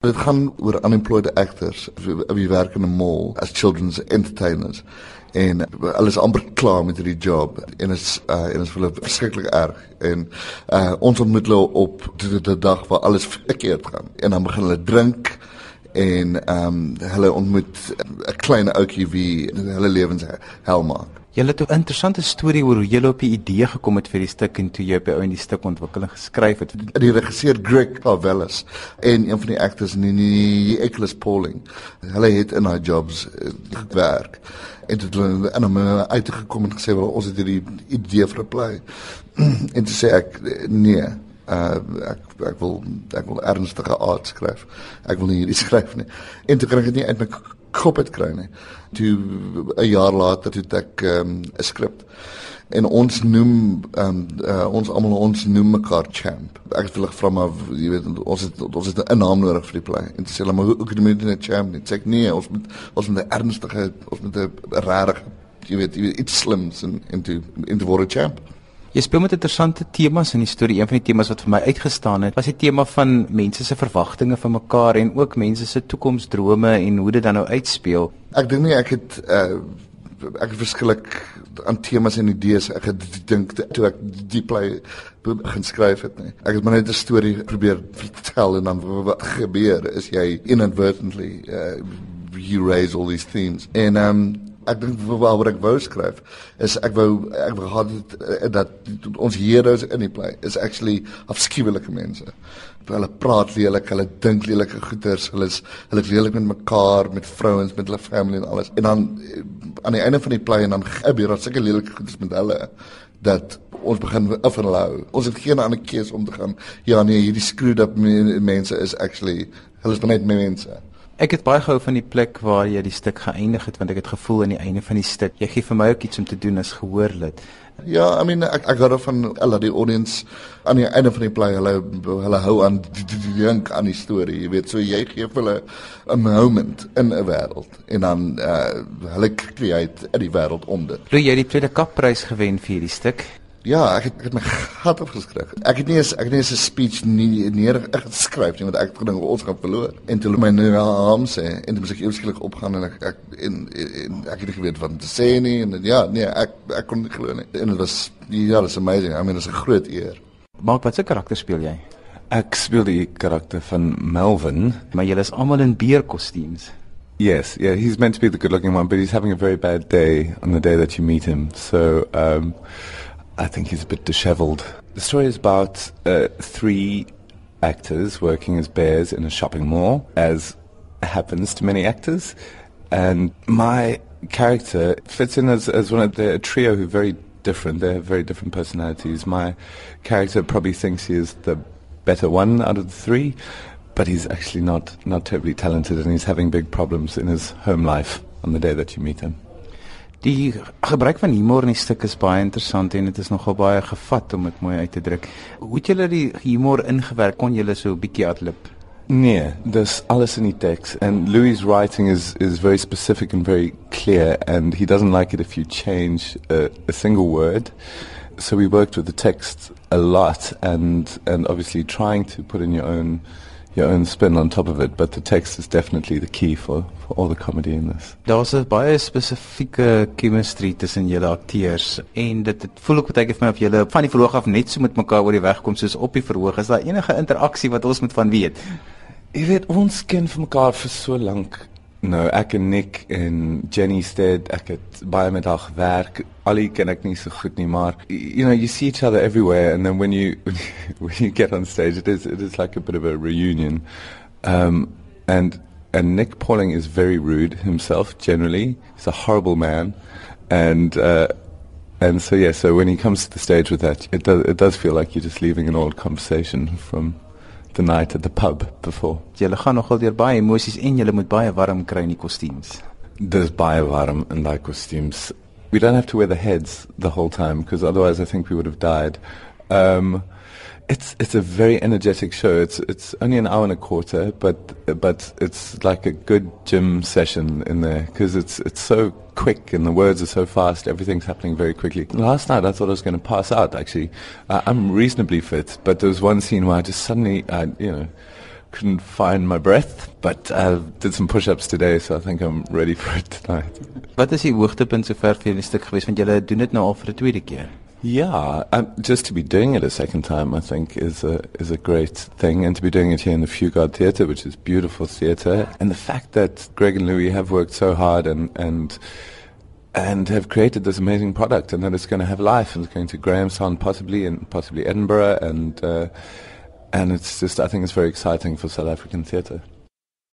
Dit gaan oor unemployed actors wie werk in 'n mall as children's entertainers. En hulle is amper klaar met hierdie job en is uh, en is hulle verskriklik erg. En uh, ons ontmoet hulle op die, die dag waar alles verkeerd gaan. En dan begin hulle drink en ehm um, hulle ontmoet 'n klein ouetjie wie hulle lewens hel maak. Jy het 'n interessante storie oor hoe jy op die idee gekom het vir die stuk en toe jy op die stuk ontwikkeling geskryf het. Die regisseur Greg Pavelis en een van die actors in die Eccles Pauling. Hulle het in haar jobs uh, gewerk en het hulle en hom uitgekom en gesê ons het hierdie idee vir 'n play. en toe sê ek nee uh ek ek wil ek wil ernstige aard skryf. Ek wil nie hierdie skryf nie. En toe kry ek dit nie uit my kop uit kry nie. Toe 'n jaar later het ek um, 'n um, skrip en ons noem um, uh, ons almal ons noem mekaar champ. Ek het hulle gevra maar jy weet ons het ons het 'n naam nodig vir die play. En toe sê hulle maar hoe kan jy met 'n champ nie? Sê ek nee, ons moet ons moet 'n ernstige ons moet 'n regtig jy weet jy weet iets slims en en toe in die word 'n champ. Jy speel met interessante temas in die storie. Een van die temas wat vir my uitgestaan het, was die tema van mense se verwagtinge van mekaar en ook mense se toekomsdrome en hoe dit dan nou uitspeel. Ek dink nie ek het uh ek het verskillik aan temas en idees ek het dink toe ek die play begin skryf het nie. Ek het maar net 'n storie probeer vertel en dan wat gebeur is jy inadvertently uh you raise all these themes. En um ek dink waaroor ek wou skryf is ek wou ek wou gehad het dat ons heroes in die play is actually afskuwelike mense. Hulle praat lelik, hulle dink lelike goeters, hulle is hulle is lelik met mekaar, met vrouens, met hulle family en alles. En dan eh, aan die einde van die play en dan gebeur daar sulke lelike goeters met hulle dat ons begin afhou. Ons het geen ander keuse om te gaan. Ja nee, hierdie screwed up mense is actually hulle is net mense. Ek het baie gehou van die plek waar jy die stuk geëindig het want ek het gevoel aan die einde van die stuk jy gee vir my ook iets om te doen as gehoorlid. Ja, I mean ek ek hou van al die audience aan die einde van die play hulle hulle hou aan die, dink aan die storie. Jy weet, so jy gee vir hulle 'n moment in 'n wêreld en dan uh hulle create in die wêreld om dit. Jy het die tweede kapprys gewen vir hierdie stuk. Ja, ek het, ek het my gat opgeskryf. Ek het nie eens ek het nie eens 'n speech nie neer geskryf nie want ek het gedink ons gaan verloor. En toe my naam sê en toe moet ek eweslik opgaan en ek ek en, en ek het nie geweet wat om te sê nie en ja, nee, ek ek kon nie glo nie. En dit was ja, it's amazing. I mean, it's 'n groot eer. Mark, watse karakter speel jy? Ek speel die karakter van Melvin, maar julle is almal in beerkostuums. Yes, yeah, he's meant to be the good-looking one, but he's having a very bad day on the day that you meet him. So, um I think he's a bit disheveled. The story is about uh, three actors working as bears in a shopping mall, as happens to many actors. And my character fits in as, as one of the trio who are very different. They have very different personalities. My character probably thinks he is the better one out of the three, but he's actually not, not terribly talented and he's having big problems in his home life on the day that you meet him. Die gebruik van humor in die stuk is baie interessant en dit is nogal baie gevat om dit mooi uit te druk. Hoe het julle die humor ingewerk? Kon julle so 'n bietjie adlib? Nee, dis alles in die teks and Louis writing is is very specific and very clear and he doesn't like it if you change a, a single word. So we worked with the text a lot and and obviously trying to put in your own your own spin on top of it, but the text is definitely the key for, for all the comedy in this. Daar's 'n baie spesifieke chemistry tussen julle akteurs en dit het voel ook baie vir my of julle van die verhoog af net so met mekaar oor die weg kom soos op die verhoog. Is daar enige interaksie wat ons moet van weet? Jy weet ons ken vir mekaar vir so lank Nou, ek en Nick en Jenny Stead, ek het baie met haar. Allie ken ek nie so goed nie, maar you know, you see each other everywhere and then when you when you get on stage it is it is like a bit of a reunion. Um and and Nick Pauling is very rude himself generally. He's a horrible man and uh and so yeah, so when he comes to the stage with that, it does it does feel like you're just leaving an old conversation from the night at the pub before. Julle gaan nogal deur baie emosies en julle moet baie warm kry in die kostuums. Dis baie warm in daai kostuums. We don't have to wear the heads the whole time because otherwise I think we would have died. Um it's it's a very energetic show. It's it's only an hour and a quarter, but but it's like a good gym session in there because it's it's so quick and the words are so fast. Everything's happening very quickly. Last night I thought I was going to pass out. Actually, uh, I'm reasonably fit, but there was one scene where I just suddenly, I, you know, couldn't find my breath, but I did some push-ups today, so I think I'm ready for it tonight. Wat is die hoogtepunt sover vir julle stuk gewees want julle doen dit nou al vir 'n tweede keer? Yeah, um, just to be doing it a second time, I think, is a is a great thing, and to be doing it here in the Fugard Theatre, which is beautiful theatre, and the fact that Greg and Louis have worked so hard and and and have created this amazing product, and that it's going to have life, and it's going to Grahamstown possibly, and possibly Edinburgh, and uh, and it's just I think it's very exciting for South African theatre.